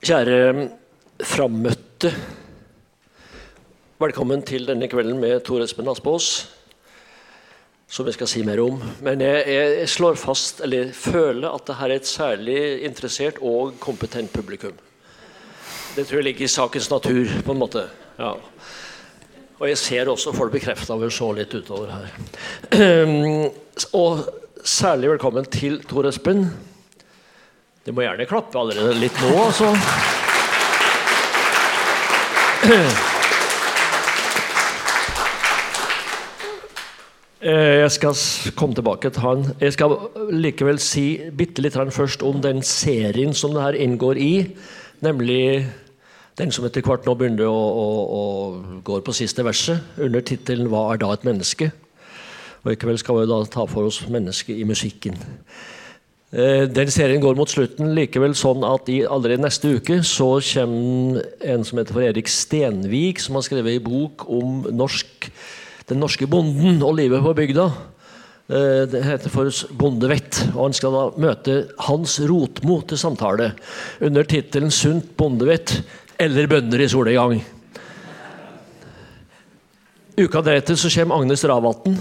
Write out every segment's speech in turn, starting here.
Kjære frammøtte. Velkommen til denne kvelden med Tor Espen Aspås, som jeg skal si mer om. Men jeg, jeg, slår fast, eller føler at dette er et særlig interessert og kompetent publikum. Det tror jeg ligger i sakens natur, på en måte. Ja. Og jeg ser også folk bekrefta ved å se litt utover her. og særlig velkommen til Tor Espen. Det må gjerne klappe allerede litt nå, altså. Eh, jeg skal komme tilbake til han. Jeg skal likevel si bitte litt først om den serien som det her inngår i. Nemlig den som etter hvert nå begynner å, å, å går på siste verset, under tittelen 'Hva er da et menneske?' Og I kveld skal vi da ta for oss mennesket i musikken. Eh, den serien går mot slutten likevel sånn at i, allerede neste uke så kommer en som heter for Erik Stenvik, som har skrevet en bok om norsk den norske bonden og livet på bygda. Eh, det heter for Bondevett. og Han skal da møte Hans Rotmo til samtale under tittelen 'Sunt bondevett eller bønder i solnedgang'. Uka deretter så kommer Agnes Ravatn.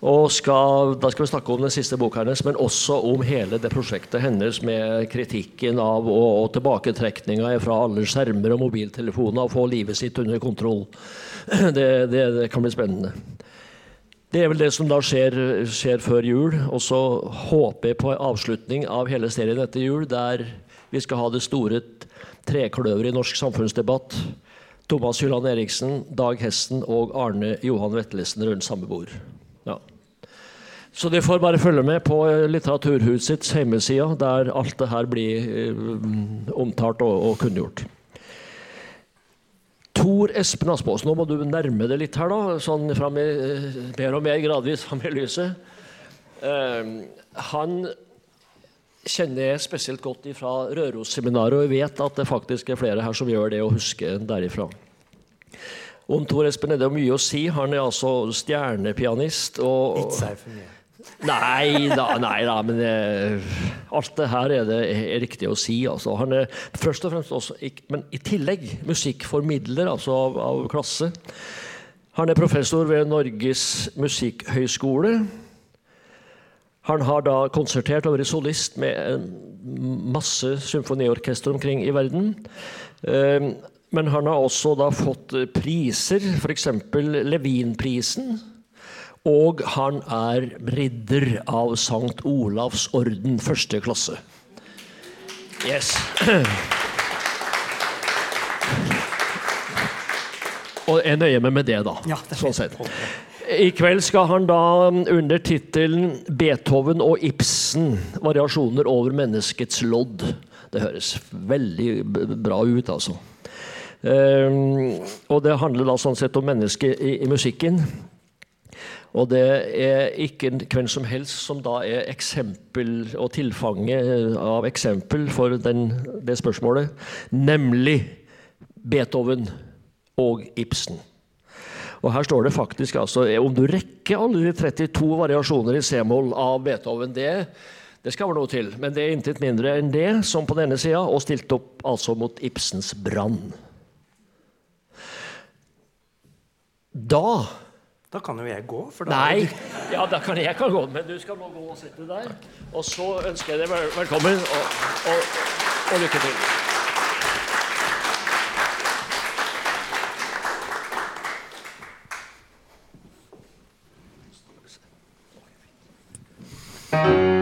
Og skal, Da skal vi snakke om den siste boka hennes, men også om hele det prosjektet hennes med kritikken av og, og tilbaketrekninga fra alle skjermer og mobiltelefoner og få livet sitt under kontroll. Det, det, det, kan bli spennende. Det er vel det som da skjer, skjer før jul. Og så håper jeg på avslutning av hele serien etter jul, der vi skal ha det store trekløveret i norsk samfunnsdebatt. Thomas Hylland Eriksen, Dag Hesten og Arne Johan Vettelsen rundt samme bord. Så de får bare følge med på Litteraturhusets hjemmeside, der alt det her blir um, omtalt og, og kunngjort. Tor Espen Aspås, nå må du nærme deg litt her, da, sånn fram i, mer og mer gradvis fram i lyset. Uh, han kjenner jeg spesielt godt fra Rørosseminaret, og jeg vet at det faktisk er flere her som gjør det og husker derifra. Om Tor Espen er det mye å si. Han er altså stjernepianist. og... Mye. Nei da, nei da, men eh, alt det her er det er riktig å si. Altså. Han er først og fremst også, men i tillegg musikkformidler altså av, av klasse. Han er professor ved Norges musikkhøgskole. Han har da konsertert og vært solist med en masse symfoniorkester omkring i verden. Eh, men han har også da fått priser, f.eks. Levinprisen og han er ridder av Sankt Olavs orden første klasse. Yes. Og jeg nøyer meg med det, da. Ja, det sånn sett. I kveld skal han da under tittelen 'Beethoven og Ibsen variasjoner over menneskets lodd'. Det høres veldig bra ut, altså. Um, og det handler da sånn sett om mennesket i, i musikken. Og det er ikke hvem som helst som da er eksempel og tilfanget av eksempel for den, det spørsmålet, nemlig Beethoven og Ibsen. Og her står det faktisk altså, Om du rekker alle de 32 variasjoner i c-moll av Beethoven, det, det skal være noe til. Men det er intet mindre enn det som på denne sida, og stilt opp altså mot Ibsens brann. Da da kan jo jeg gå. for da... Nei. Ja, da kan jeg kan gå, men du skal nå gå og sette der. Takk. Og så ønsker jeg deg vel velkommen, og, og, og, lykke til. thank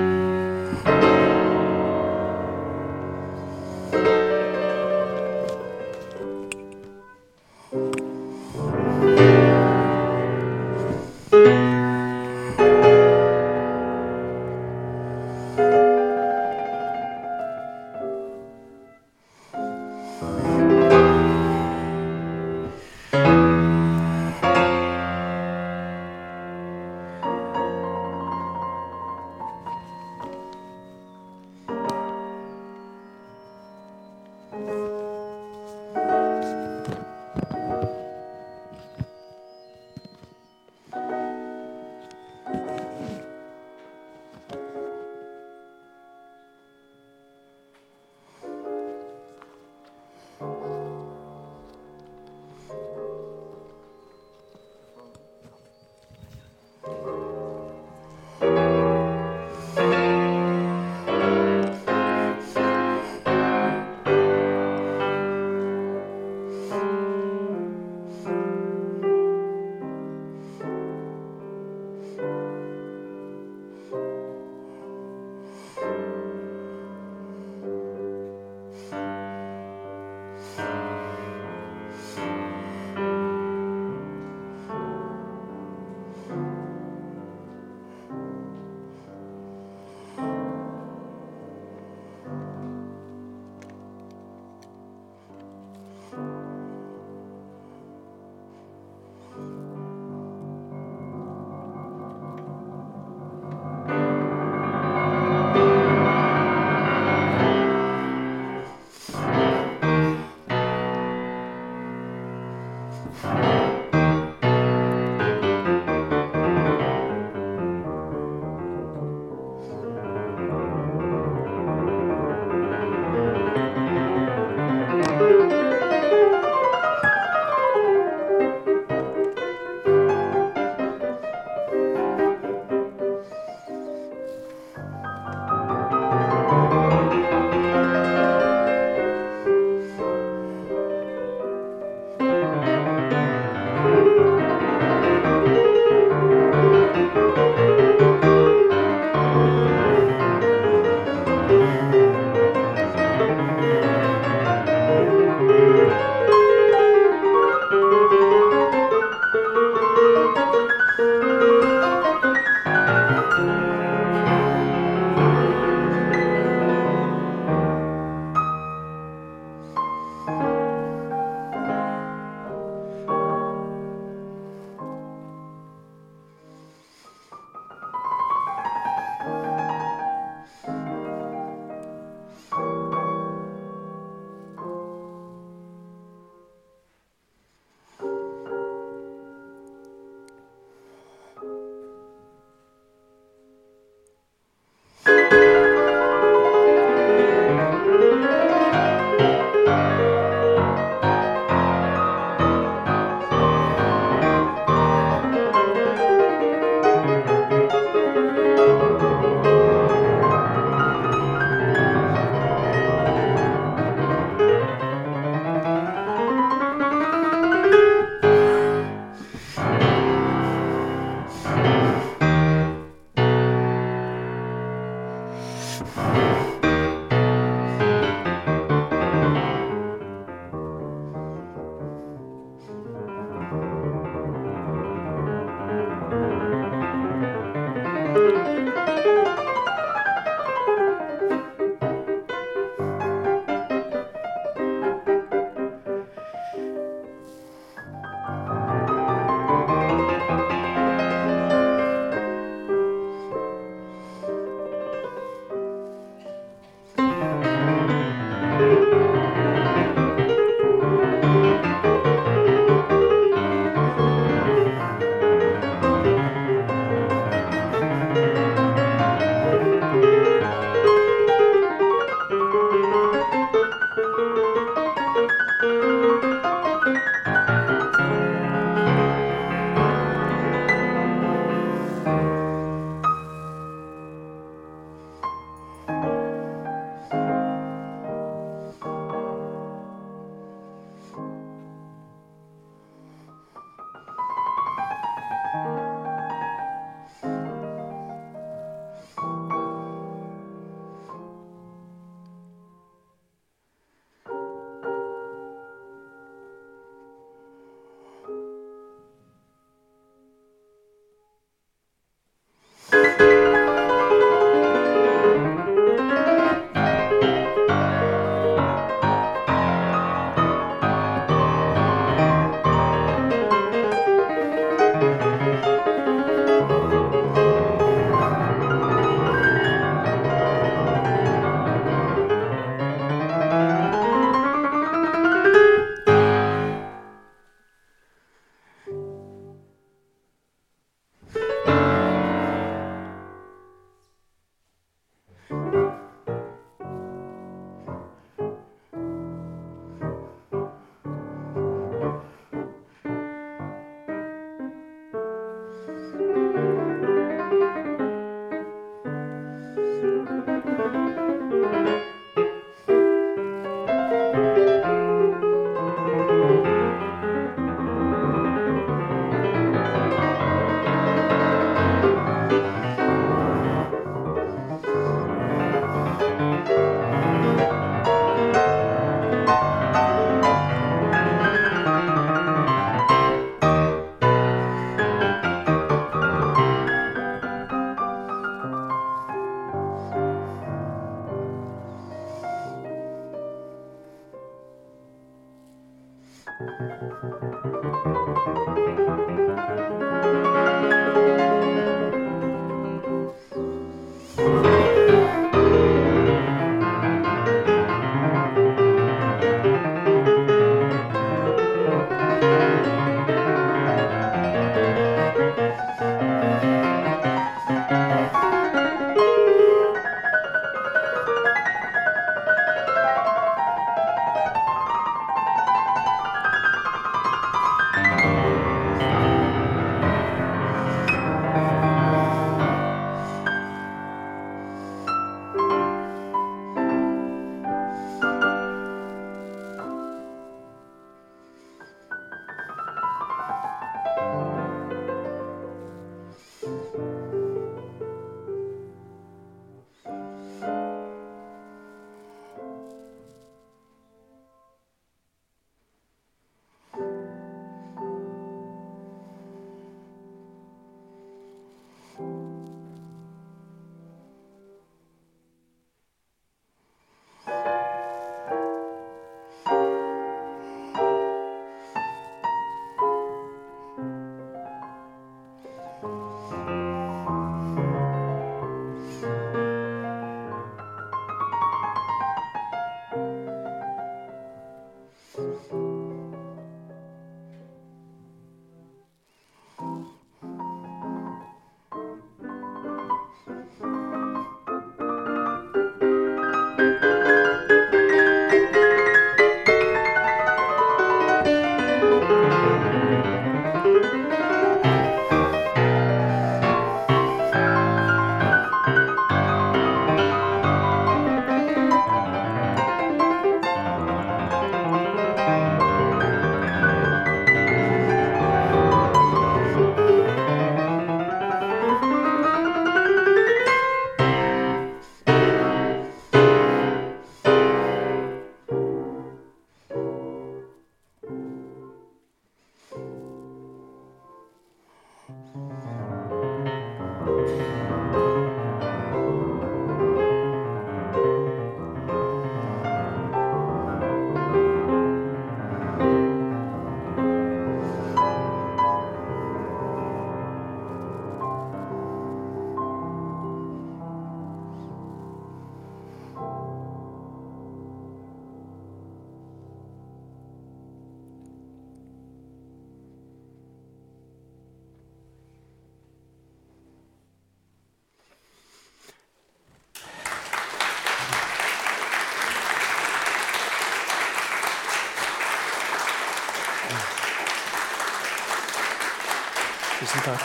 Tusen takk.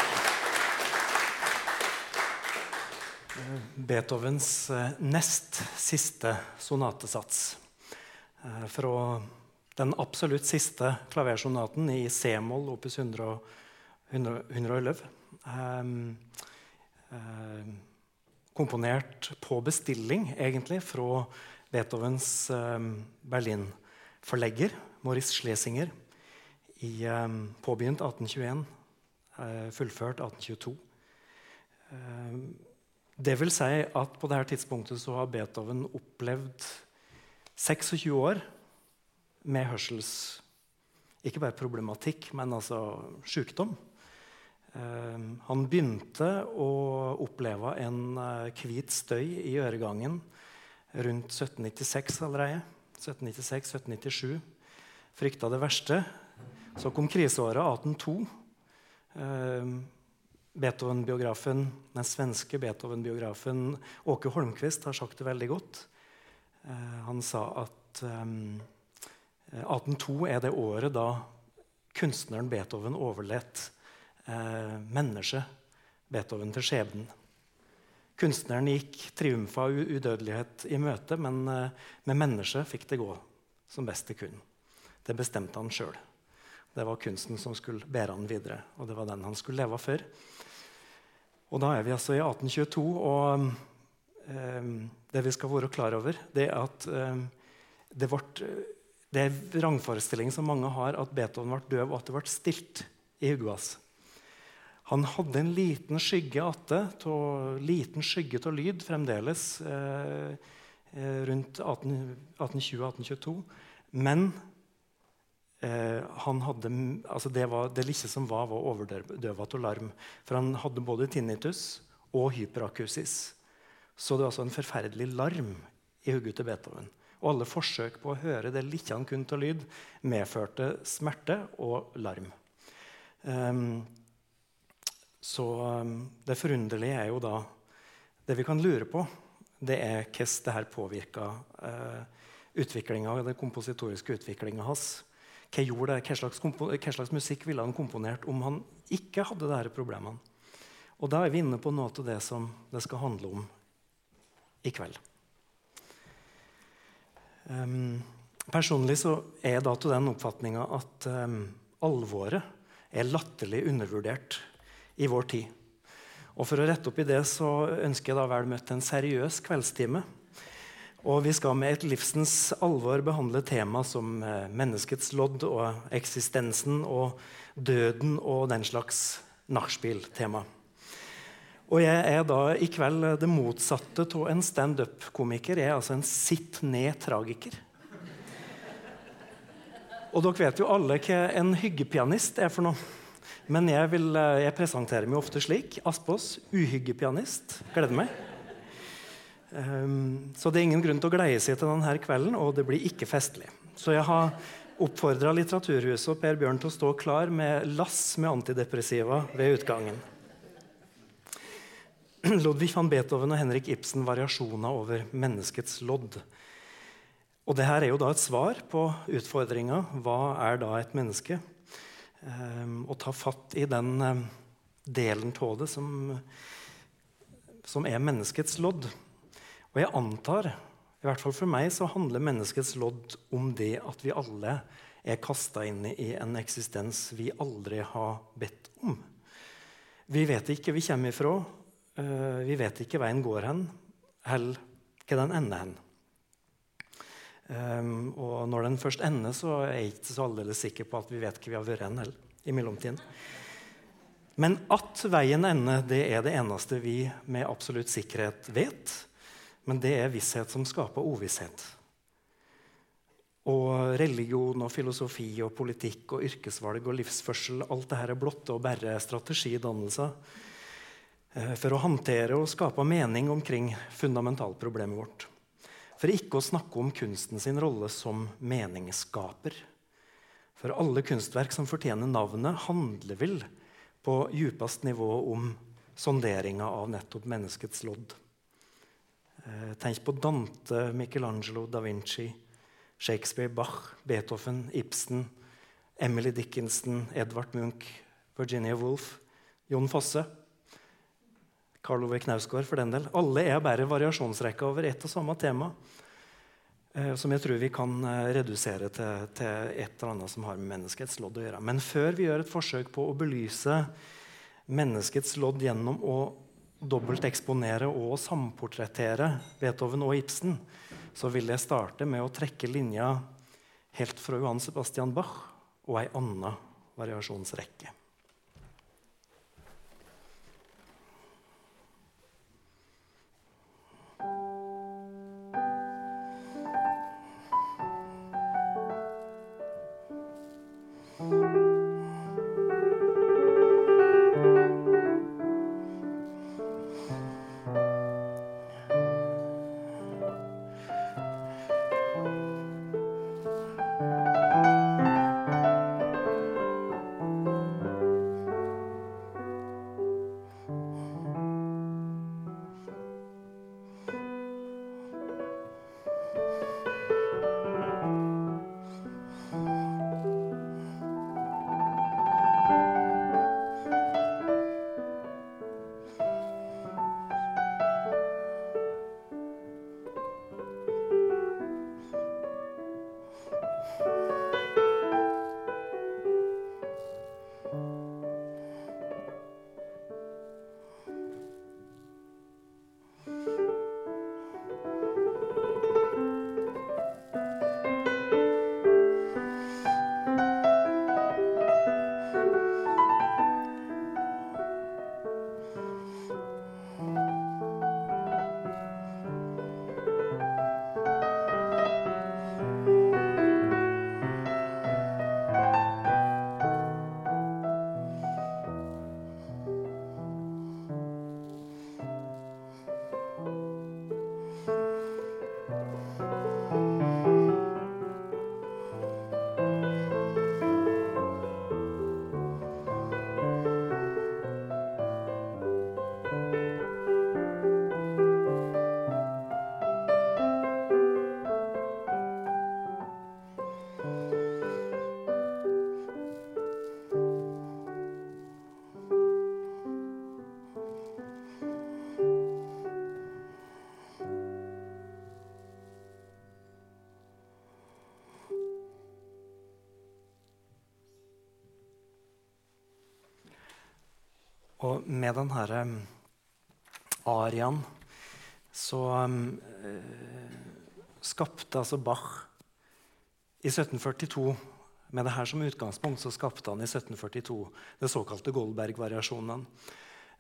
Beethovens eh, nest siste sonatesats. eh, Fra den absolutt siste klaversonaten i C-moll, opus 100 111. Ehm, eh, komponert på bestilling, egentlig, fra Beethovens eh, Berlin-forlegger, Maurice Schlesinger, i, eh, påbegynt 1821 eh, fullført 1822. Eh, Det vil si at på dette tidspunktet så har Beethoven opplevd 26 år med hørsels... Ikke bare problematikk, men altså sykdom. Eh, han begynte å oppleve en eh, hvit støy i øregangen rundt 1796 allerede. 1796-1797. Frykta det verste. Så kom kriseåret 1802. Eh, Beethoven-biografen, Den svenske Beethoven-biografen Åke Holmquist har sagt det veldig godt. Eh, han sa at eh, 1802 er det året da kunstneren Beethoven overlot eh, mennesket Beethoven til skjebnen. Kunstneren gikk triumfa og udødelighet i møte, men eh, med mennesket fikk det gå som best det kunne. Det bestemte han sjøl. Det var kunsten som skulle bære han videre, og det var den han skulle leve for. Og da er vi altså i 1822, og eh, det vi skal være klar over, det er at eh, det, ble, det er rangforestilling som mange har, at Beethoven ble døv, og at det ble stilt i hodet. Han hadde en liten skygge atte, liten skygge av lyd fremdeles eh, rundt 1820-1822. Men eh, hadde, altså det, var, det lille som var, var overdøvet av larm. For han hadde både tinnitus og hyperakusis. Så det var altså en forferdelig larm i hodet til Beethoven. Og alle forsøk på å høre det lille han kunne av lyd, medførte smerte og larm. Um, så um, det forunderlige er jo da Det vi kan lure på, det er hvordan det her påvirka uh, utviklinga, den kompositoriske utviklinga hans. Hva, gjorde det? Hva slags, hva, slags, musikk ville han komponert om han ikke hadde disse problemene? Og da er vi inne på noe av det som det skal handle om i kveld. Um, personlig så er jeg da til den oppfatninga at um, alvoret er latterlig undervurdert i vår tid. Og For å rette opp i det så ønsker jeg da vel møtt en seriøs kveldstime. Og vi skal med et livsens alvor behandle tema som eh, menneskets lodd og eksistensen og døden og den slags nachspiel-tema. Og jeg er da i kveld det motsatte av en standup-komiker. Jeg er altså en sitt-ned-tragiker. Og dere vet jo alle hva en hyggepianist er for noe. Men jeg, vil, eh, jeg presenterer meg ofte slik. Aspås, uhyggepianist. Gleder meg. Um, så det er ingen grunn til å gleie seg til denne kvelden, og det blir ikke festlig. Så jeg har oppfordra Litteraturhuset og Per Bjørn til å stå klar med lass med antidepressiva ved utgangen. Ludvig van Beethoven og Henrik Ibsen 'Variasjoner over menneskets lodd'. Og det her er jo da et svar på utfordringa hva er da et menneske? Um, og ta fatt i den um, delen av det som, som er menneskets lodd. Og jeg antar, i hvert fall for meg, så handler menneskets lodd om det at vi alle er kasta inn i en eksistens vi aldri har bedt om. Vi vet ikke hvor vi kommer ifra, Uh, vi vet ikke veien går hen, eller hva den ender hen. Um, og når den først ender, så er jeg ikke så aldeles sikker på at vi vet hva vi har vært hen i mellomtiden. Men at veien ender, det er det eneste vi med absolutt sikkerhet vet. Men det er visshet som skaper uvisshet. Og religion og filosofi og politikk og yrkesvalg og livsførsel, alt dette er blotte og bare strategidannelser Eh, for å håndtere og skape mening omkring fundamentalproblemet vårt. For ikke å snakke om kunsten sin rolle som meningsskaper. For alle kunstverk som fortjener navnet, handler vel på djupest nivå om sonderinga av nettopp menneskets lodd. Eh, tenk på Dante, Michelangelo, da Vinci, Shakespeare, Bach, Beethoven, Ibsen, Emily Dickinson, Edvard Munch, Virginia Woolf, Jon Fosse. Karl Ove Knausgård for den del. Alle er bare variasjonsrekka over ett og samme tema. Eh, som jeg tror vi kan eh, redusere til, til, et eller annet som har med menneskets lodd å gjøre. Men før vi gjør et forsøk på å belyse menneskets lodd gjennom å dobbelteksponere og samportrettere Beethoven og Ibsen, så vil jeg starte med å trekke linja helt fra Johan Sebastian Bach og ei anna variasjonsrekke. Og med den herre arian så eh, skapte altså Bach i 1742 Med det her som utgangspunkt så skapte han i 1742 den såkalte Goldberg-variasjonen.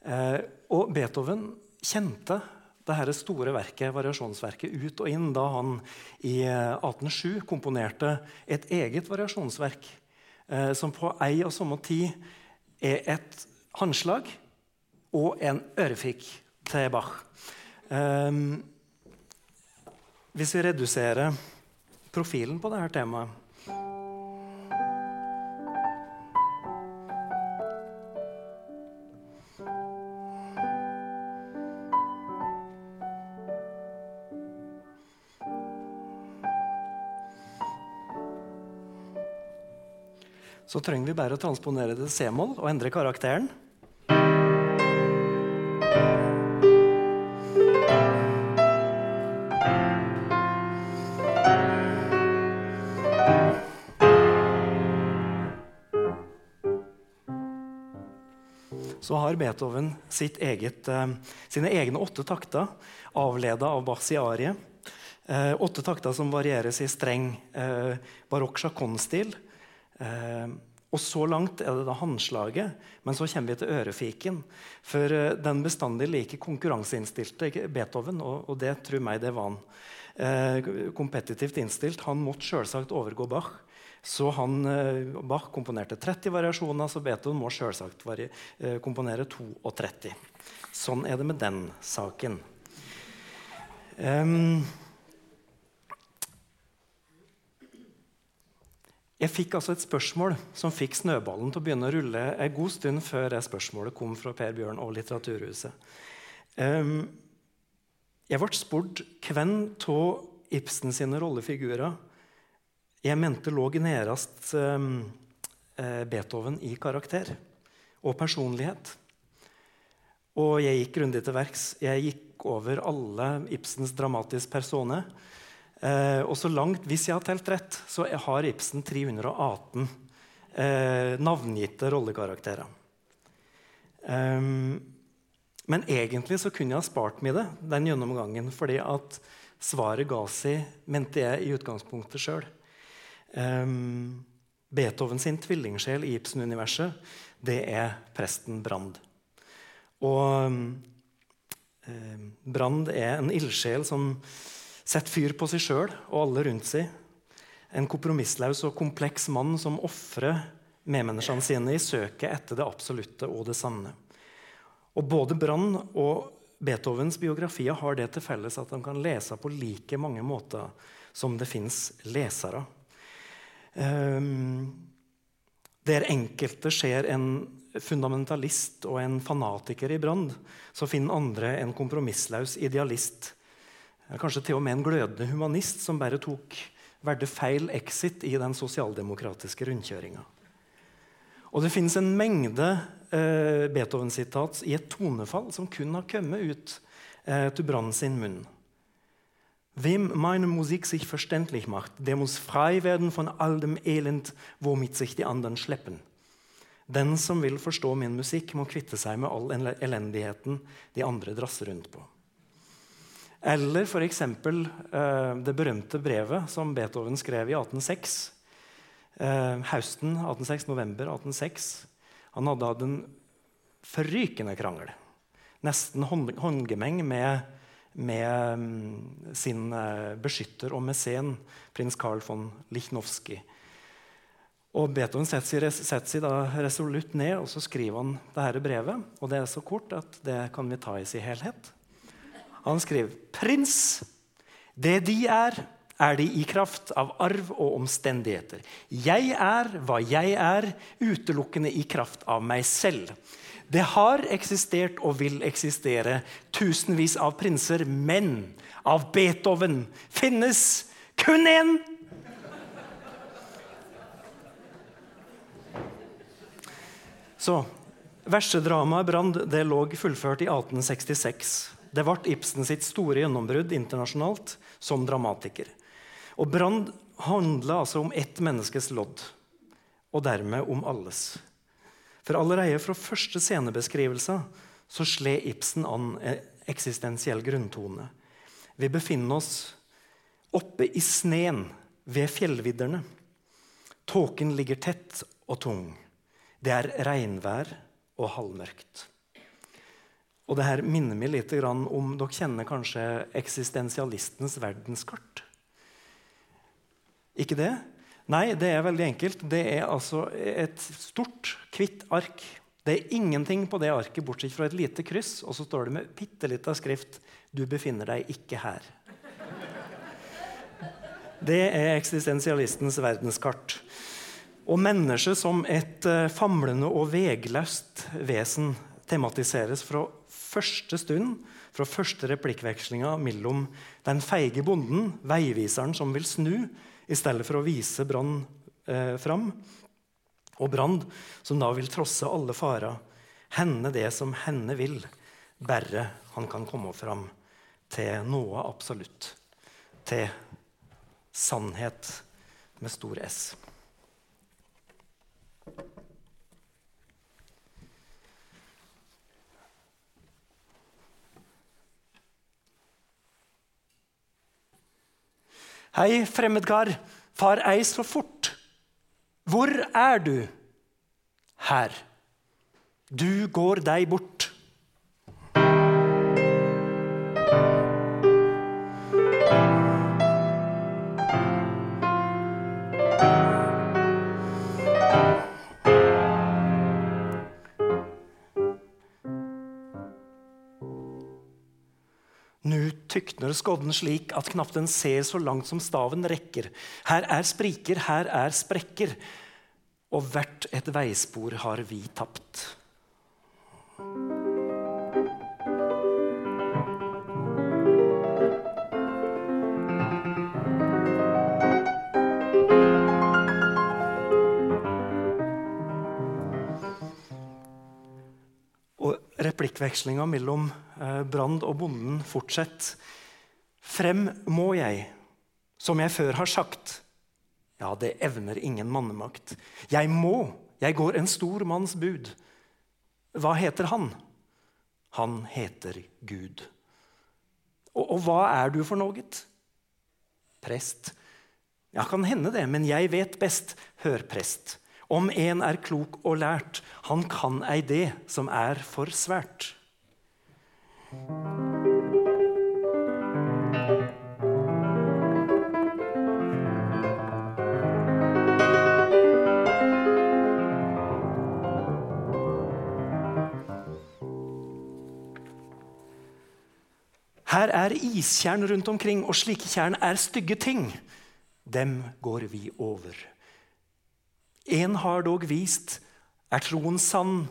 Eh, og Beethoven kjente det her store verket, variasjonsverket ut og inn da han i 1807 eh, komponerte et eget variasjonsverk eh, som på ei og samme tid er et håndslag og en ørefik til Bach. Um, hvis vi reduserer profilen på dette temaet så trenger vi bare å transponere det C-moll og endre karakteren. Har Beethoven eget, eh, sine egne åtte takter, avleda av Bachs arie. Eh, åtte takter som varieres i streng eh, barokk sjakkonstil. Eh, og så langt er det da håndslaget, men så kommer vi til ørefiken. For den bestandig like konkurranseinnstilte Beethoven, og, det tror meg det var han, kompetitivt innstilt, han måtte selvsagt overgå Bach. Så han, eh, Bach komponerte 30 variasjoner, så Beethoven må selvsagt eh, komponere 32. Sånn er det med den saken. Um, Jeg fikk altså et spørsmål som fikk snøballen til å begynne å rulle en god stund før det spørsmålet kom fra Per Bjørn og Litteraturhuset. Um, jeg ble spurt hvem av Ibsen sine rollefigurer jeg mente lå nærest um, Beethoven i karakter og personlighet. Og jeg gikk grundig til verks. Jeg gikk over alle Ibsens dramatiske personer. Eh, og så langt, Hvis jeg har telt rett, så har Ibsen 318 eh, navngitte rollekarakterer. Um, men egentlig så kunne jeg ha spart meg det, den gjennomgangen, fordi at svaret ga seg, mente jeg i utgangspunktet sjøl. Um, ehm, Beethoven sin tvillingsjel i Ibsen-universet, det er presten Brand. Og um, Brand er en ildsjel som setter fyr på seg sjøl og alle rundt seg. En kompromissløs og kompleks mann som ofrer medmenneskene sine i søket etter det absolutte og det sanne. Og Både Brann og Beethovens biografier har det til felles at de kan lese på like mange måter som det fins lesere. Um, der enkelte ser en fundamentalist og en fanatiker i Brann, så finner andre en kompromissløs idealist Kanskje til og med en glødende humanist som bare tok valgte feil exit i den sosialdemokratiske rundkjøringa. Og det finnes en mengde eh, Beethoven-sitat i et tonefall som kun har kommet ut eh, til Brann sin munn. Wem meine Musik sich verständlich macht, der muss frei werden von all dem Elend, womit sich die anderen schleppen. Den som vil forstå min musikk, må kvitte seg med all elendigheten de andre drasser rundt på. Eller f.eks. Eh, det berømte brevet som Beethoven skrev i 1806. Eh, høsten 1806, november 1806. Han hadde hatt en forrykende krangel. Nesten håndgemeng med, med um, sin uh, beskytter og mesen, prins Carl von Lichnowsky. Og Beethoven setter seg, da resolutt ned og så skriver han dette brevet. Og det er så kort at det kan vi ta i sin helhet. Han skriver prins. Det de er, er de i kraft av arv og omstendigheter. Jeg er hva jeg er, utelukkende i kraft av meg selv. Det har eksistert og vil eksistere tusenvis av prinser, men av Beethoven finnes kun én. Så Versedramaet 'Brand' det lå fullført i 1866. Det ble Ibsen sitt store gjennombrudd internasjonalt som dramatiker. Og Brand handla altså om ett menneskes lodd, og dermed om alles. For allerede fra første scenebeskrivelse så slår Ibsen an en eksistensiell grunntone. Vi befinner oss oppe i sneen ved fjellvidderne. Tåken ligger tett og tung. Det er regnvær og halvmørkt. Og det her minner meg litt om Dere kjenner kanskje eksistensialistens verdenskart? Ikke det? Nei, det er veldig enkelt. Det er altså et stort, hvitt ark. Det er ingenting på det arket bortsett fra et lite kryss, og så står det med bitte lita skrift 'Du befinner deg ikke her'. Det er eksistensialistens verdenskart. Og mennesket som et uh, famlende og vegløst vesen tematiseres fra første stund, fra første replikkvekslinga mellom den feige bonden, veiviseren som vil snu, i stedet for å vise Brann eh, fram. Og Brann, som da vil trosse alle farer, hende det som henne vil, bare han kan komme fram til noe absolutt. Til sannhet med stor S. Hei, fremmedkar, far ei så fort. Hvor er du? Her. Du går deg bort. Tykner skodden slik at knapt den ser så langt som staven rekker. Her er spriker, her er sprekker, og hvert et veispor har vi tapt. replikkvekslinga mellom eh, Brand og bonden fortsetter. Frem må jeg, som jeg før har sagt. Ja, det evner ingen mannemakt. Jeg må, jeg går en stor manns bud. Hva heter han? Han heter Gud. Og, og hva er du for noe? Prest. Ja, kan hende det, men jeg vet best. Hør, prest. Om en er klok og lært, han kan ei det som er for svært. Her er istjern rundt omkring, og slike tjern er stygge ting. Dem går vi over. En har dog vist, er troen sann,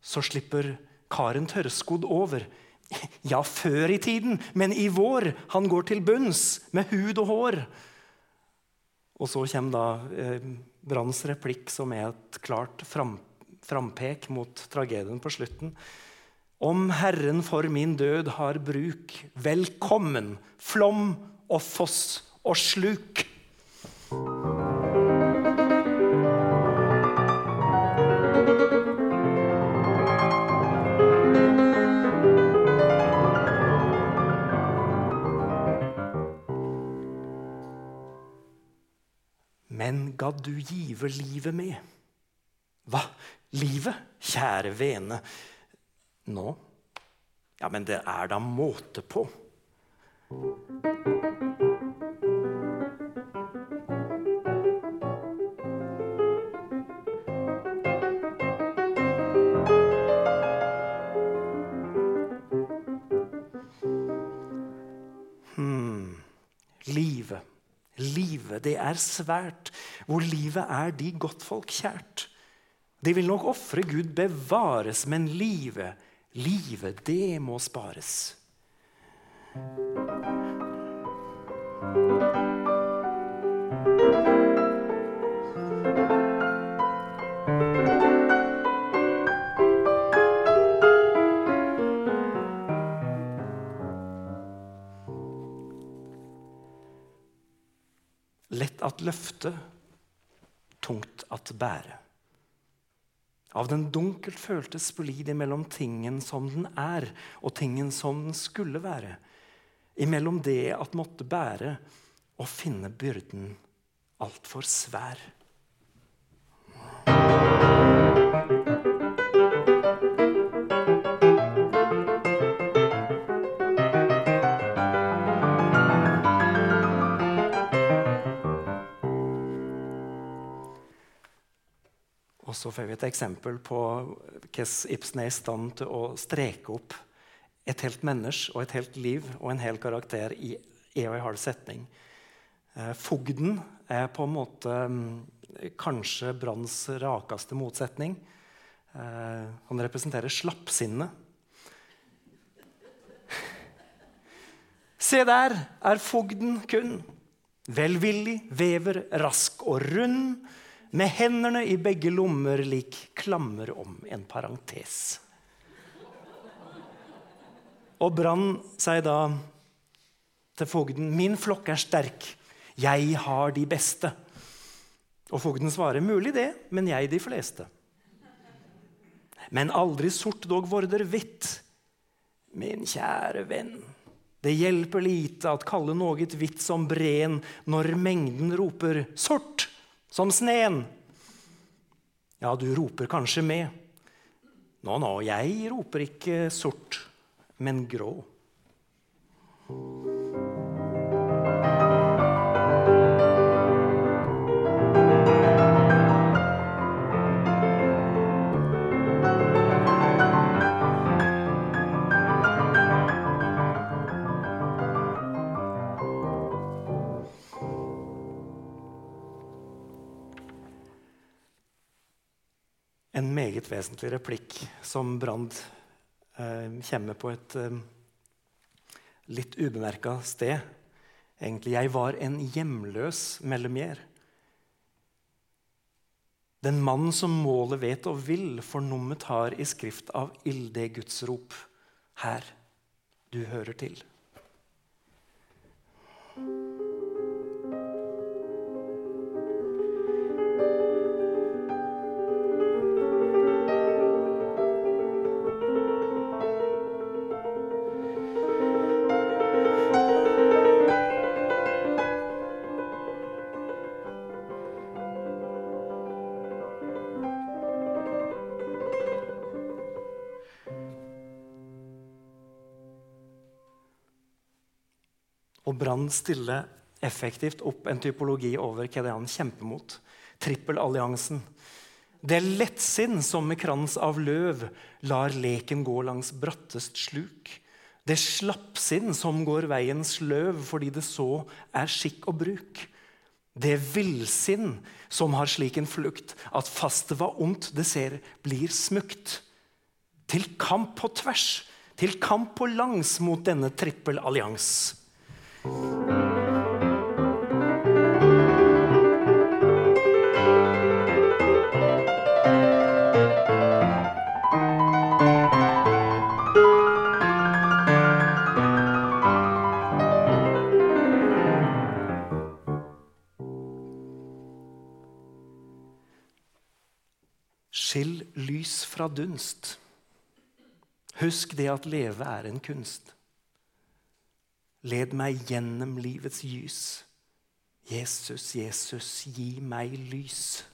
så slipper karen tørrskodd over. Ja, før i tiden, men i vår. Han går til bunns med hud og hår. Og så kommer da eh, Branns replikk, som er et klart fram, frampek mot tragedien på slutten. Om Herren for min død har bruk, velkommen, flom og foss og sluk. Men gadd du give livet med? Hva? Livet? Kjære vene. Nå? Ja, men det er da måte på. Hmm. Livet. Livet, det er svært. Hvor livet er de godtfolk kjært. De vil nok ofre Gud bevares, men livet, livet, det må spares. Lett at løfte, tungt at bære. Av den dunkelt følte splid imellom tingen som den er, og tingen som den skulle være. Imellom det at måtte bære og finne byrden altfor svær. Og så får vi et eksempel på hvordan Ibsen er i stand til å streke opp et helt menneske og et helt liv og en hel karakter i en og en halv setning. Eh, fogden er på en måte mm, kanskje Branns rakeste motsetning. Eh, han representerer slappsinnet. Se der er fogden kun. Velvillig, vever, rask og rund med hendene i begge lommer lik klammer om en parentes. Og Brann sier da til fogden, 'Min flokk er sterk, jeg har de beste'. Og fogden svarer, 'Mulig det, men jeg de fleste'. Men aldri sort, dog vorder hvitt. Min kjære venn, det hjelper lite at kalle noe hvitt som breen når mengden roper 'sort' som sneen. Ja, du roper kanskje med. Nå, nå, jeg roper ikke sort, men grå. Meget vesentlig replikk som Brand eh, kommer på et eh, litt ubemerka sted. Egentlig 'Jeg var en hjemløs mellomgjer'. Den mann som målet vet og vil, fornummet har i skrift av ilde Guds rop. Her, du hører til. Og stille effektivt opp en typologi over hva det er han kjemper mot. Trippelalliansen. Det er lettsinn som med krans av løv lar leken gå langs brattest sluk. Det er slappsinn som går veiens løv fordi det så er skikk og bruk. Det er villsinn som har slik en flukt at fast det var ondt det ser, blir smukt. Til kamp på tvers, til kamp på langs mot denne trippelallians. Skill lys fra dunst. Husk det at leve er en kunst. Led meg gjennom livets lys. Jesus, Jesus, gi meg lys.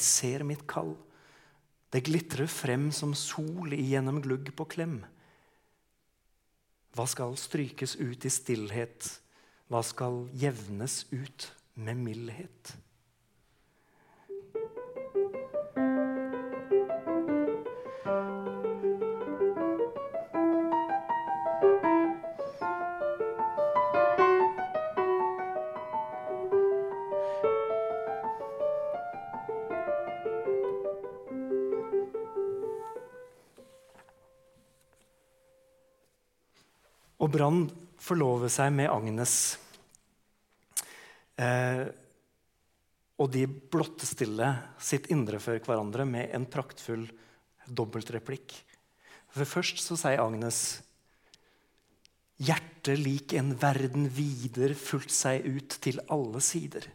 Jeg ser mitt kall. Det glitrer frem som sol igjennom glugg på klem. Hva skal strykes ut i stillhet? Hva skal jevnes ut med mildhet? Brann forlover seg med Agnes. Eh, og de blottestiller sitt indre for hverandre med en praktfull dobbeltreplikk. For først så sier Agnes Hjertet lik en verden vider fulgt seg ut til alle sider.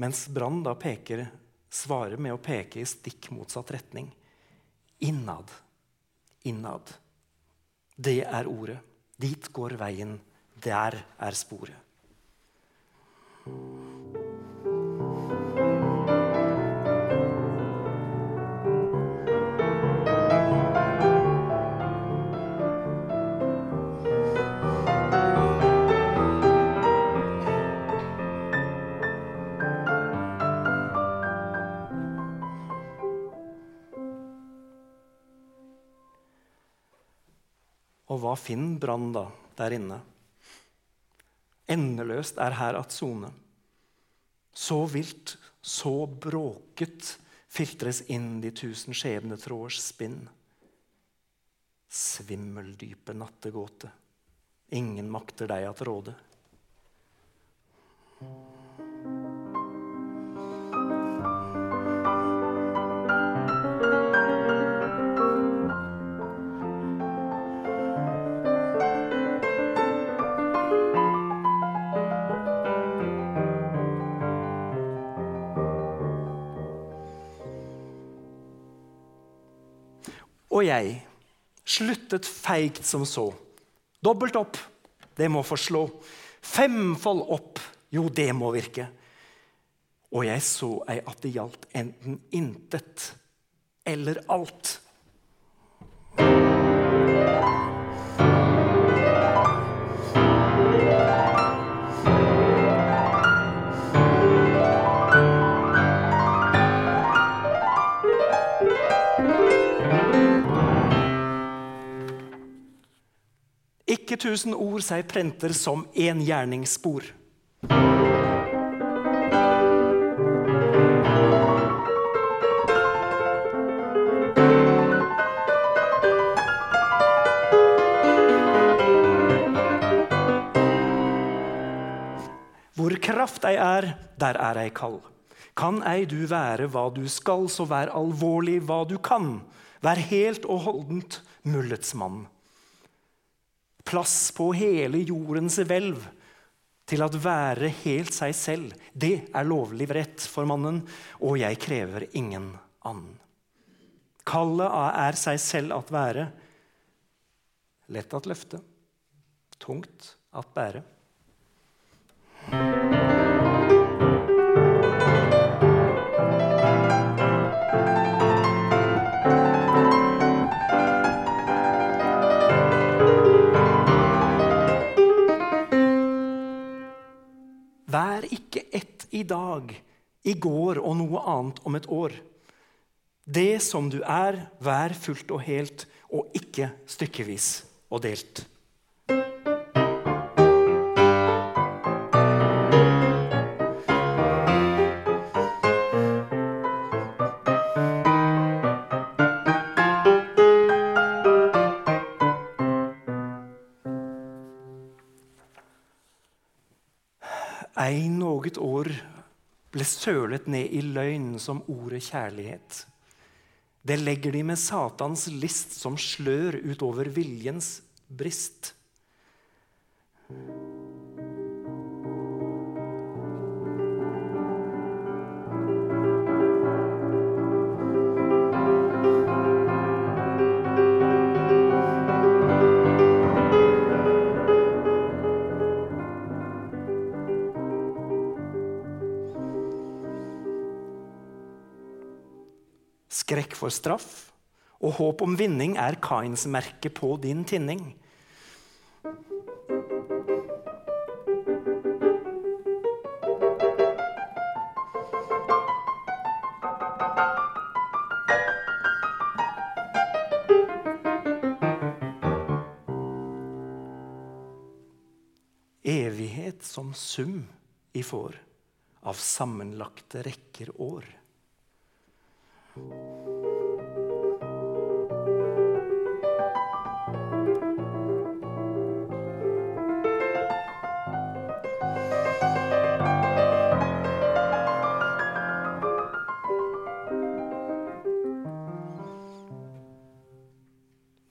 Mens Brann da peker, svarer med å peke i stikk motsatt retning. Innad. Innad. Det er ordet. Dit går veien. Der er sporet. Hva finn Brann da der inne? Endeløst er her at sone. Så vilt, så bråket filtres inn de tusen skjebnetråders spinn. Svimmeldype nattegåte, ingen makter deg at råde. Og jeg sluttet feigt som så. Dobbelt opp, det må forslå. Femfold opp, jo, det må virke. Og jeg så ei at det gjaldt enten intet eller alt. Ikke tusen ord seg prenter som en gjerningsspor. Hvor kraft ei er, der er ei kall. Kan ei du være hva du skal, så vær alvorlig hva du kan. Vær helt og holdent mullets mann plass på hele jordens hvelv til at være helt seg selv, det er lovlig rett for mannen, og jeg krever ingen annen. Kallet er seg selv at være, lett at løfte, tungt at bære. Vær ikke ett i dag, i går og noe annet om et år. Det som du er, vær fullt og helt, og ikke stykkevis og delt. Sølet ned i løgn som ordet kjærlighet. Det legger de med Satans list som slør utover viljens brist. Skrekk for straff og håp om vinning er Kains merke på din tinning. Evighet som sum i får av sammenlagte rekker år.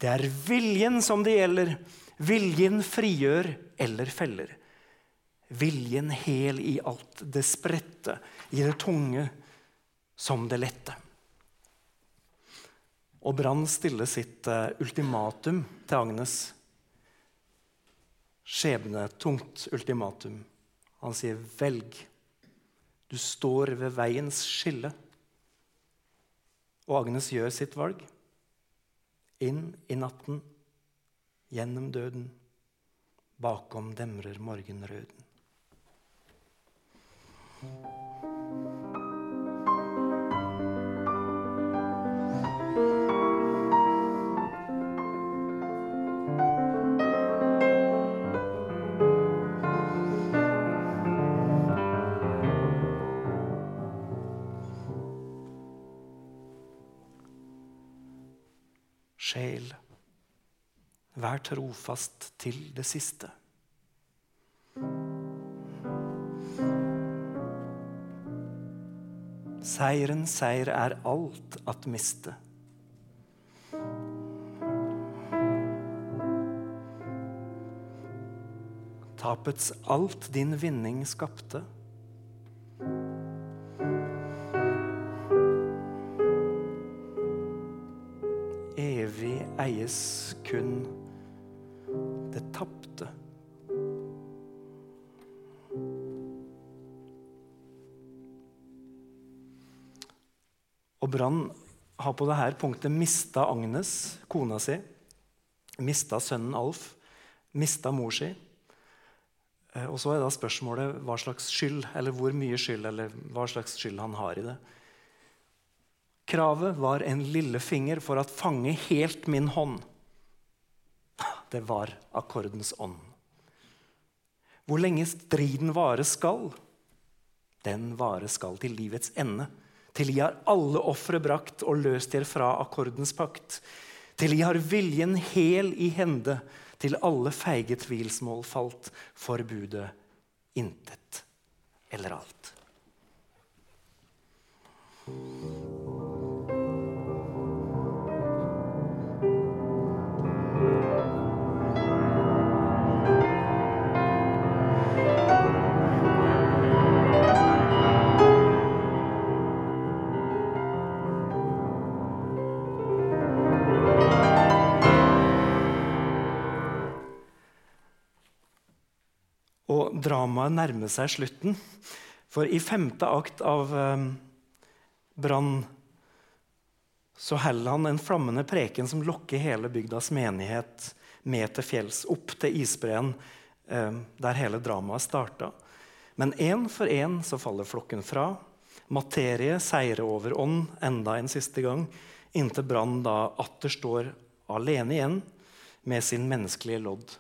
Det er viljen som det gjelder. Viljen frigjør eller feller. Viljen hel i alt det spredte, i det tunge som det lette. Og Brann stiller sitt uh, ultimatum til Agnes. Skjebnetungt ultimatum. Han sier, 'Velg'. Du står ved veiens skille. Og Agnes gjør sitt valg. Inn i natten, gjennom døden. Bakom demrer morgenrøden. Sjel. Vær trofast til det siste. Seiren seier er alt at miste. Tapets alt din vinning skapte. Eies kun det tapte. Og Brann har på dette punktet mista Agnes, kona si, mista sønnen Alf, mista mor si. Eh, og så er da spørsmålet hva slags skyld, eller hvor mye skyld, eller hva slags skyld han har i det. Kravet var en lillefinger for at fange helt min hånd. Det var akkordens ånd. Hvor lenge striden vare skal, den vare skal til livets ende. Til I har alle ofre brakt og løst dere fra akkordens pakt. Til I har viljen hel i hende, til alle feige tvilsmål falt, forbudet intet eller alt. Dramaet nærmer seg slutten. For i femte akt av eh, Brann så heller han en flammende preken som lokker hele bygdas menighet med til fjells, opp til isbreen, eh, der hele dramaet starta. Men én for én så faller flokken fra. Materie seirer over ånd enda en siste gang, inntil Brann da atter står alene igjen med sin menneskelige lodd.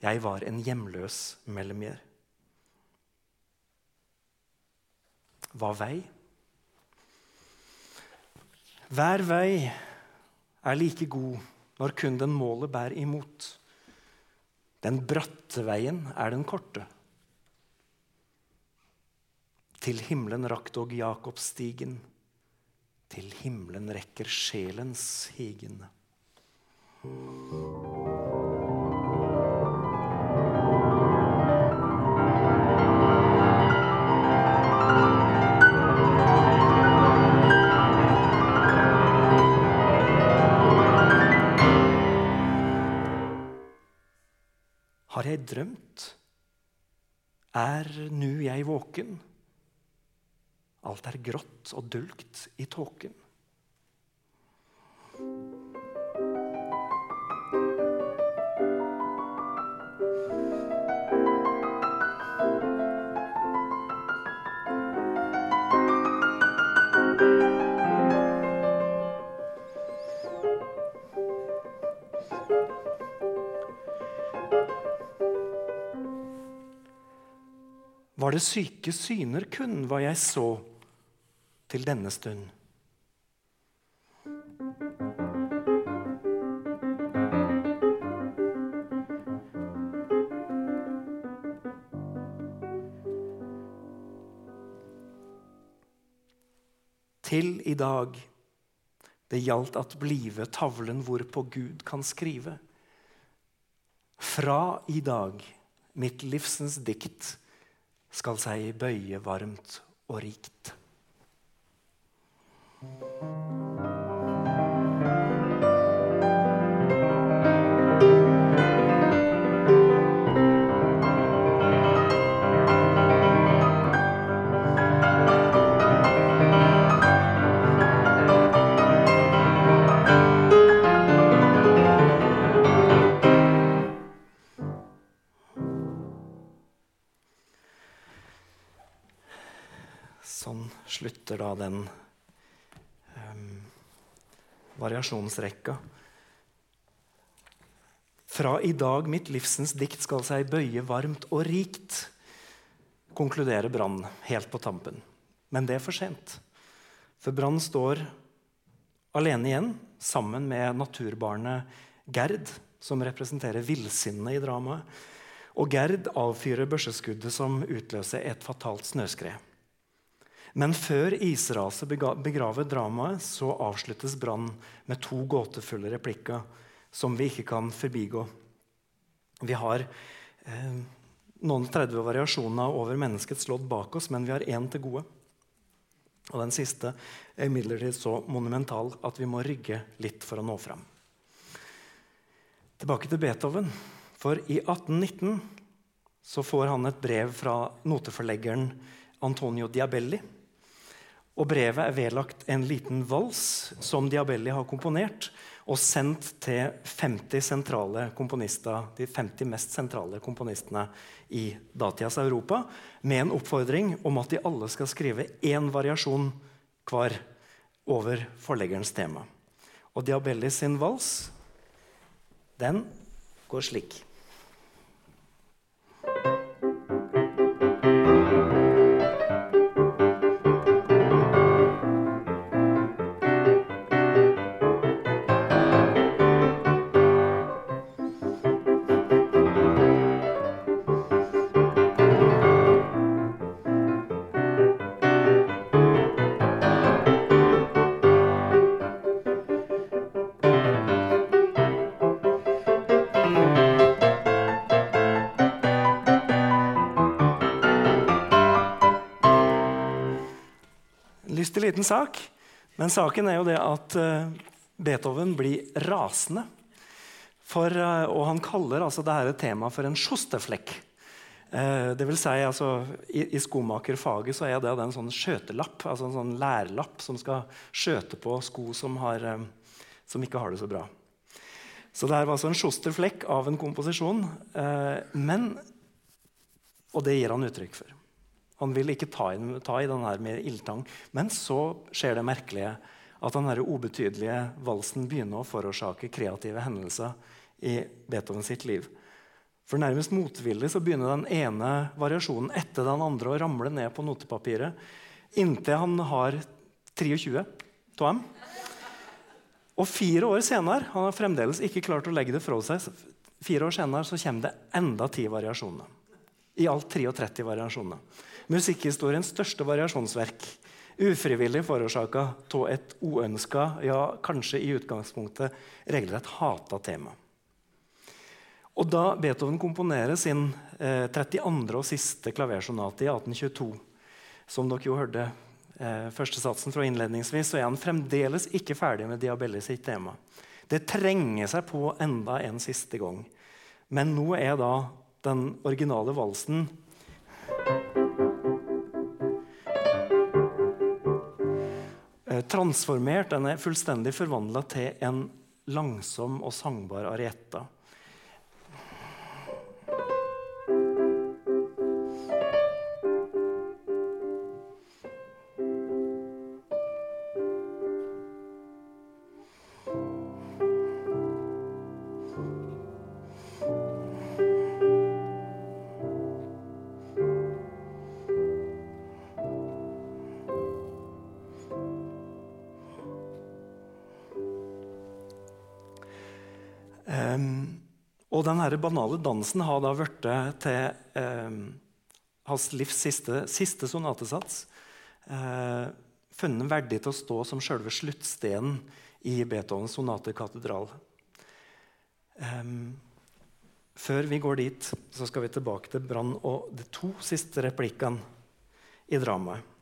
Jeg var en hjemløs mellomgjer. Hva vei? Hver vei er like god når kun den målet bærer imot. Den bratte veien er den korte. Til himmelen rakk dog Jakob stigen, Til himmelen rekker sjelens higen. Jeg drømt? Er nu jeg våken? Alt er grått og dulgt i tåken. Var syke syner kun hva jeg så til denne stund. Til i dag Det gjaldt at blive tavlen hvorpå Gud kan skrive. Fra i dag, mitt livsens dikt, skal seg bøye varmt og rikt. Variasjonsrekka. Fra i dag mitt livsens dikt skal seg bøye varmt og rikt, konkluderer Brann helt på tampen. Men det er for sent. For Brann står alene igjen, sammen med naturbarnet Gerd, som representerer villsinnet i dramaet. Og Gerd avfyrer børseskuddet som utløser et fatalt snøskred. Men før israset begraver dramaet, så avsluttes brannen med to gåtefulle replikker som vi ikke kan forbigå. Vi har eh, noen 30 variasjoner over menneskets lodd bak oss, men vi har én til gode. Og Den siste er imidlertid så monumental at vi må rygge litt for å nå fram. Tilbake til Beethoven. For i 1819 så får han et brev fra noteforleggeren Antonio Diabelli og brevet er vedlagt en liten vals som Diabelli har komponert og sendt til 50 sentrale komponister, de 50 mest sentrale komponistene i datidas Europa, med en oppfordring om at de alle skal skrive én variasjon hver over forleggerens tema. Og Diabelli sin vals, den går slik. Sak. Men saken er jo det at uh, Beethoven blir rasende. For, uh, og han kaller altså dette temaet for en sjosteflekk. Uh, det vil si, altså, I, i skomakerfaget så er det en sånn skjøtelapp, altså en sånn lærlapp som skal skjøte på sko som, har, som ikke har det så bra. Så det her var altså en sjosterflekk av en komposisjon. men, og det gir han uttrykk for. Han vil ikke ta i, ta i den her med ildtang. Men så skjer det merkelige at den her ubetydelige valsen begynner å forårsake kreative hendelser i Beethoven sitt liv. For Nærmest motvillig så begynner den ene variasjonen etter den andre å ramle ned på notepapiret inntil han har 23 av dem. Og fire år senere han har fremdeles ikke klart å legge det fra seg, fire år senere så kommer det enda ti variasjoner. I alt 33 variasjoner musikkhistoriens største variasjonsverk. Ufrivillig forårsaka av et uønska, ja, kanskje i utgangspunktet regelrett hata tema. Og Da Beethoven komponerer sin eh, 32. og siste klaversonate i 1822, som dere jo hørte eh, første satsen fra innledningsvis, så er han fremdeles ikke ferdig med Diabelli sitt tema. Det trenger seg på enda en siste gang. Men nå er da den originale valsen transformert. Den er fullstendig forvandla til en langsom og sangbar arietta. Denne banale dansen har da blitt til eh, hans livs siste, siste sonatesats. Eh, funnet verdig til å stå som selve sluttstenen i Beethovens sonatekatedral. Eh, før vi går dit, så skal vi tilbake til Brann og de to siste replikkene i dramaet.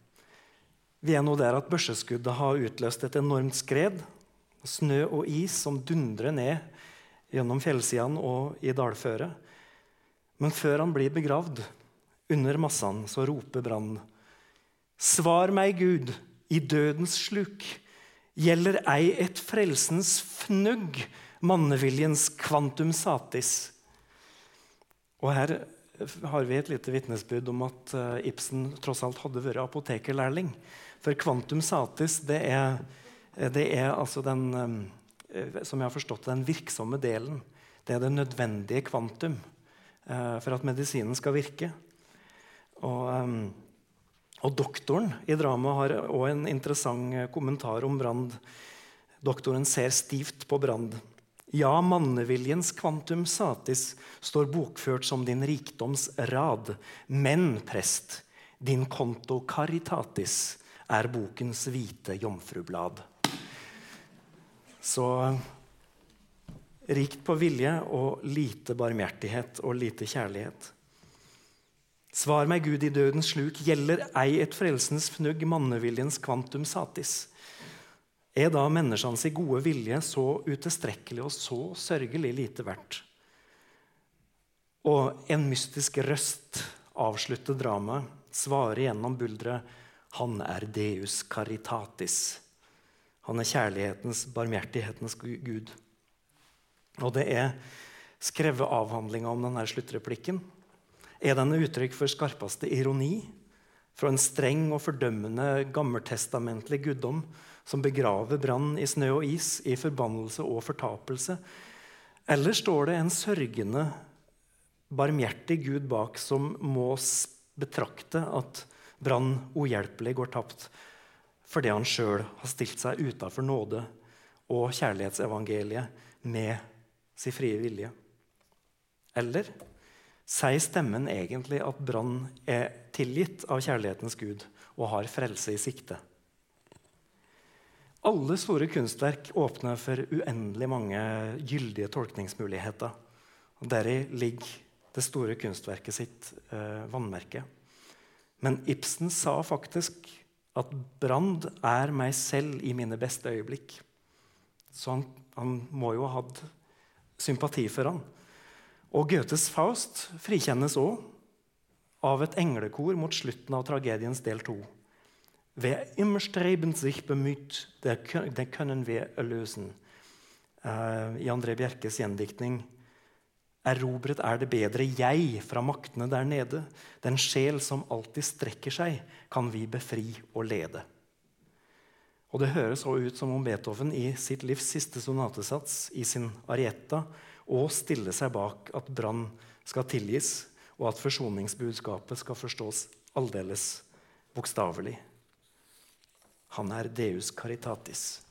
Vi er nå der at børseskuddet har utløst et enormt skred. Snø og is som dundrer ned gjennom fjellsidene og i dalføret. Men før han blir begravd, under massene, så roper Brann. Svar meg, Gud, i dødens sluk. Gjelder ei et frelsens fnugg, manneviljens kvantum satis. Og her har vi et lite vitnesbyrd om at eh, Ibsen tross alt hadde vært apotekerlærling. For kvantum satis det er, det er altså den eh, som jeg har forstått den virksomme delen. Det er det nødvendige kvantum eh, for at medisinen skal virke. Og, og doktoren i dramaet har òg en interessant kommentar om Brand. Doktoren ser stivt på Brand. Ja, manneviljens kvantum satis står bokført som din rikdoms rad. Men, prest, din konto caritatis er bokens hvite jomfrublad. Så rikt på vilje og lite barmhjertighet og lite kjærlighet. Svar meg, Gud, i dødens sluk, gjelder ei et frelsens fnugg manneviljens kvantum satis? Er da menneskenes gode vilje så utilstrekkelig og så sørgelig lite verdt? Og en mystisk røst avslutter dramaet, svarer gjennom bulderet Han er Deus caritatis. Han er kjærlighetens, barmhjertighetens gud. Og det er skrevet avhandlinga om denne sluttreplikken. Er den uttrykk for skarpeste ironi? Fra en streng og fordømmende gammeltestamentlig guddom som begraver brann i snø og is, i forbannelse og fortapelse? Eller står det en sørgende, barmhjertig Gud bak som må betrakte at brann uhjelpelig går tapt fordi han sjøl har stilt seg utafor nåde og kjærlighetsevangeliet med sin frie vilje? Eller sier stemmen egentlig at brann er tilgitt av kjærlighetens Gud og har frelse i sikte? Alle store kunstverk åpner for uendelig mange gyldige tolkningsmuligheter. Og Deri ligger det store kunstverket sitt eh, vannmerke. Men Ibsen sa faktisk at 'Brand er meg selv i mine beste øyeblikk'. Så han, han må jo ha hatt sympati for han. Og Goethes Faust frikjennes òg av et englekor mot slutten av tragediens del to. Wer immer strebend sich bemüht, der, der können wir erløsen. Uh, I André Bjerkes gjendiktning Erobret er det bedre jeg fra maktene der nede. Den sjel som alltid strekker seg, kan vi befri og lede. Og Det høres også ut som om Beethoven i sitt livs siste sonatesats, i sin Arietta, og stiller seg bak at brann skal tilgis, og at forsoningsbudskapet skal forstås aldeles bokstavelig. Han er Deus caritatis.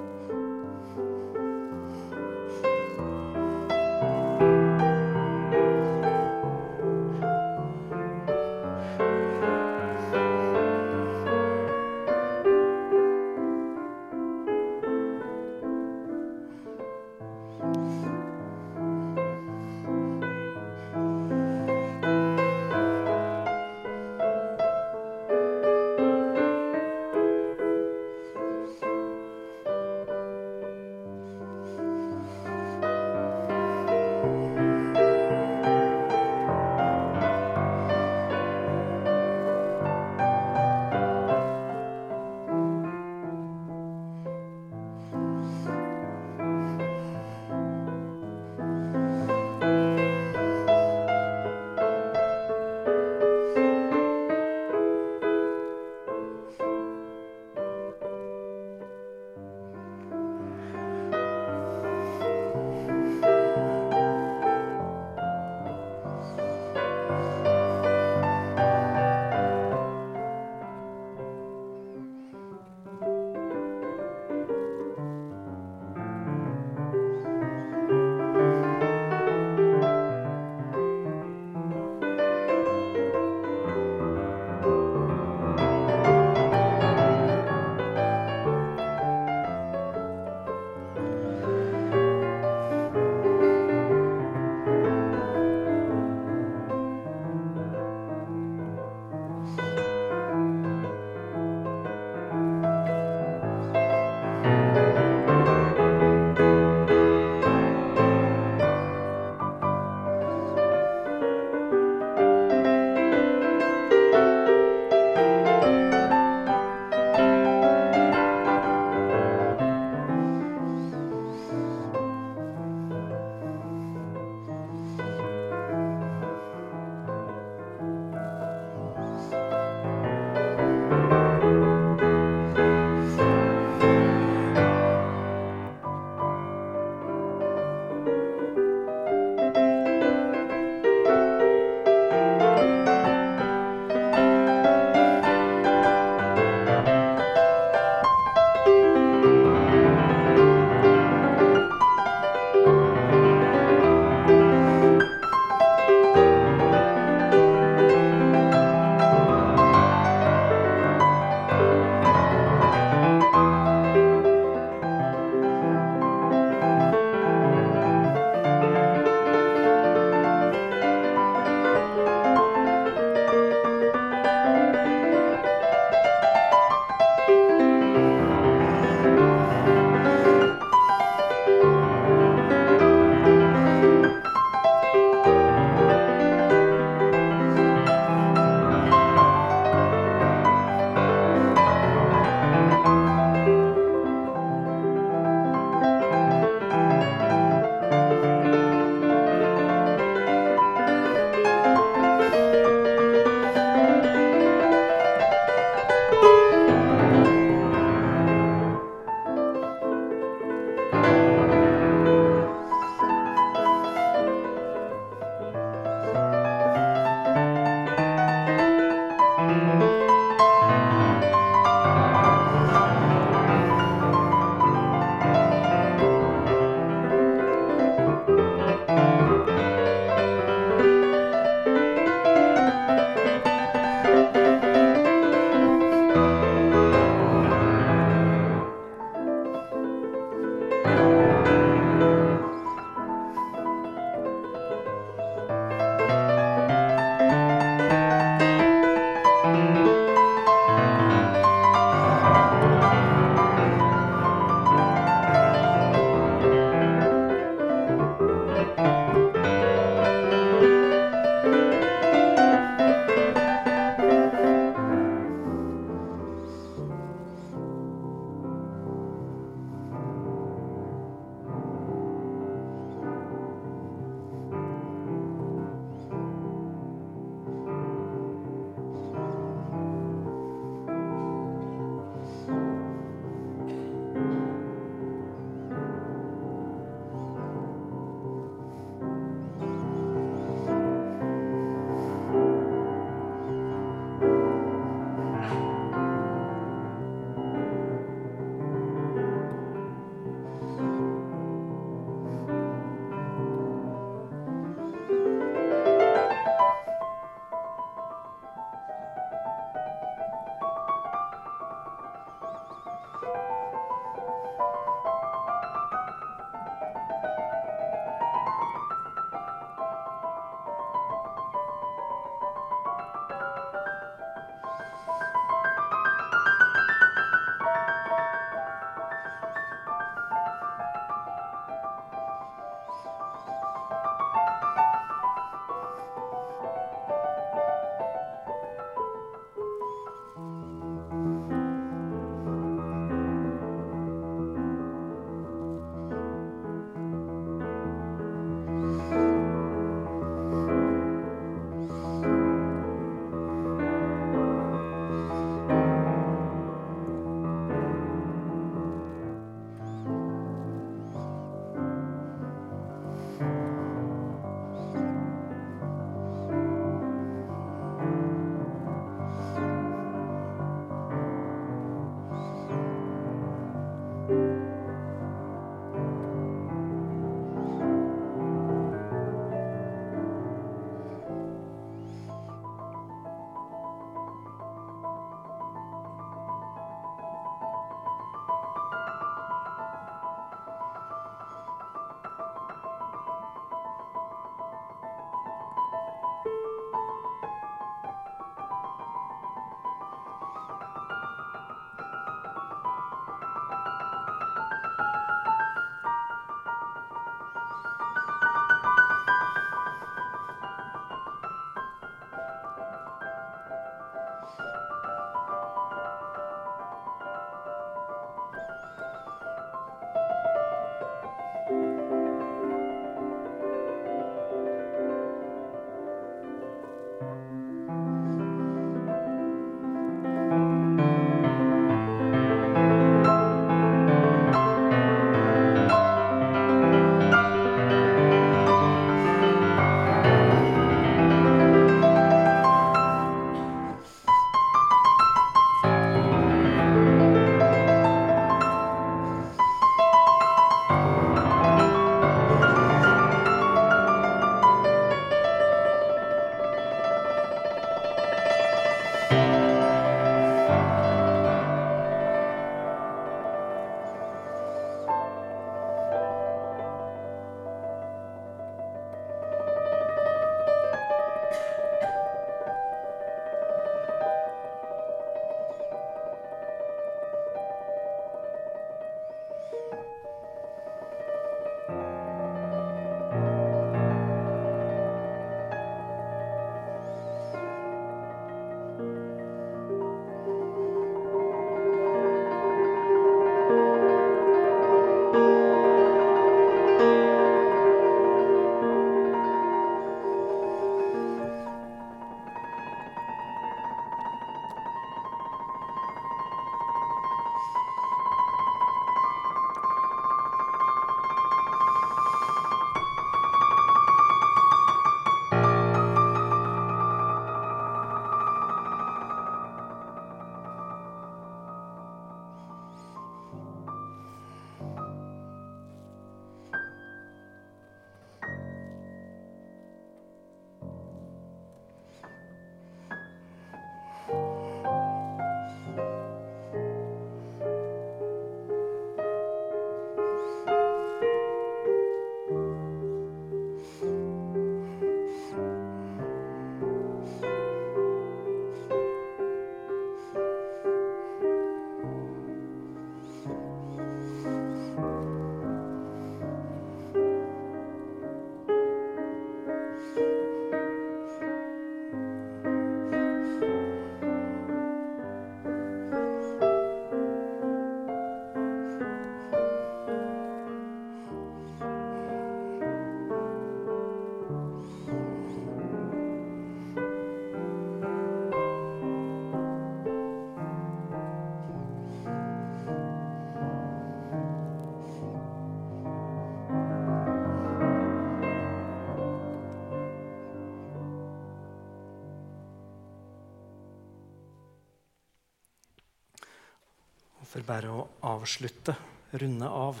For bare å avslutte, runde av.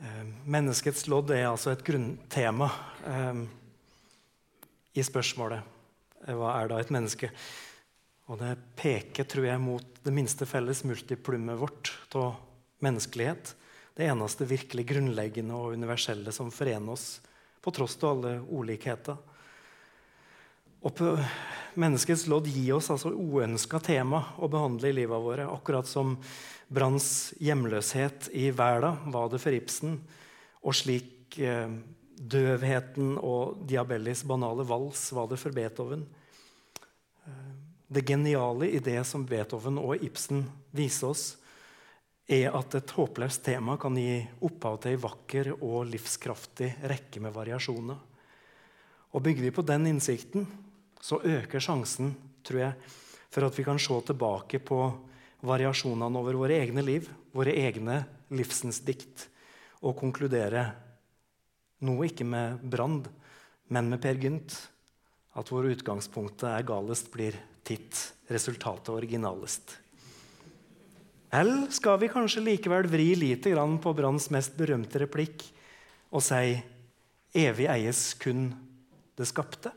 Eh, menneskets lodd er altså et grunntema eh, i spørsmålet eh, hva er da et menneske? Og det peker, tror jeg, mot det minste felles multiplummet vårt av menneskelighet. Det eneste virkelig grunnleggende og universelle som forener oss, på tross av alle ulikheter. Og på menneskets lodd gir oss altså uønska tema å behandle i livet våre. Akkurat som Branns hjemløshet i verden var det for Ibsen, og slik eh, døvheten og Diabellis banale vals var det for Beethoven. Eh, det geniale i det som Beethoven og Ibsen viser oss, er at et håpløst tema kan gi opphav til ei vakker og livskraftig rekke med variasjoner. Og Bygger vi på den innsikten, så øker sjansen tror jeg, for at vi kan se tilbake på variasjonene over våre egne liv, våre egne livsens dikt, og konkludere noe ikke med Brand, men med Per Gynt, at hvor utgangspunktet er galest, blir titt resultatet originalest. Eller skal vi kanskje likevel vri lite grann på Branns mest berømte replikk og si evig eies kun det skapte?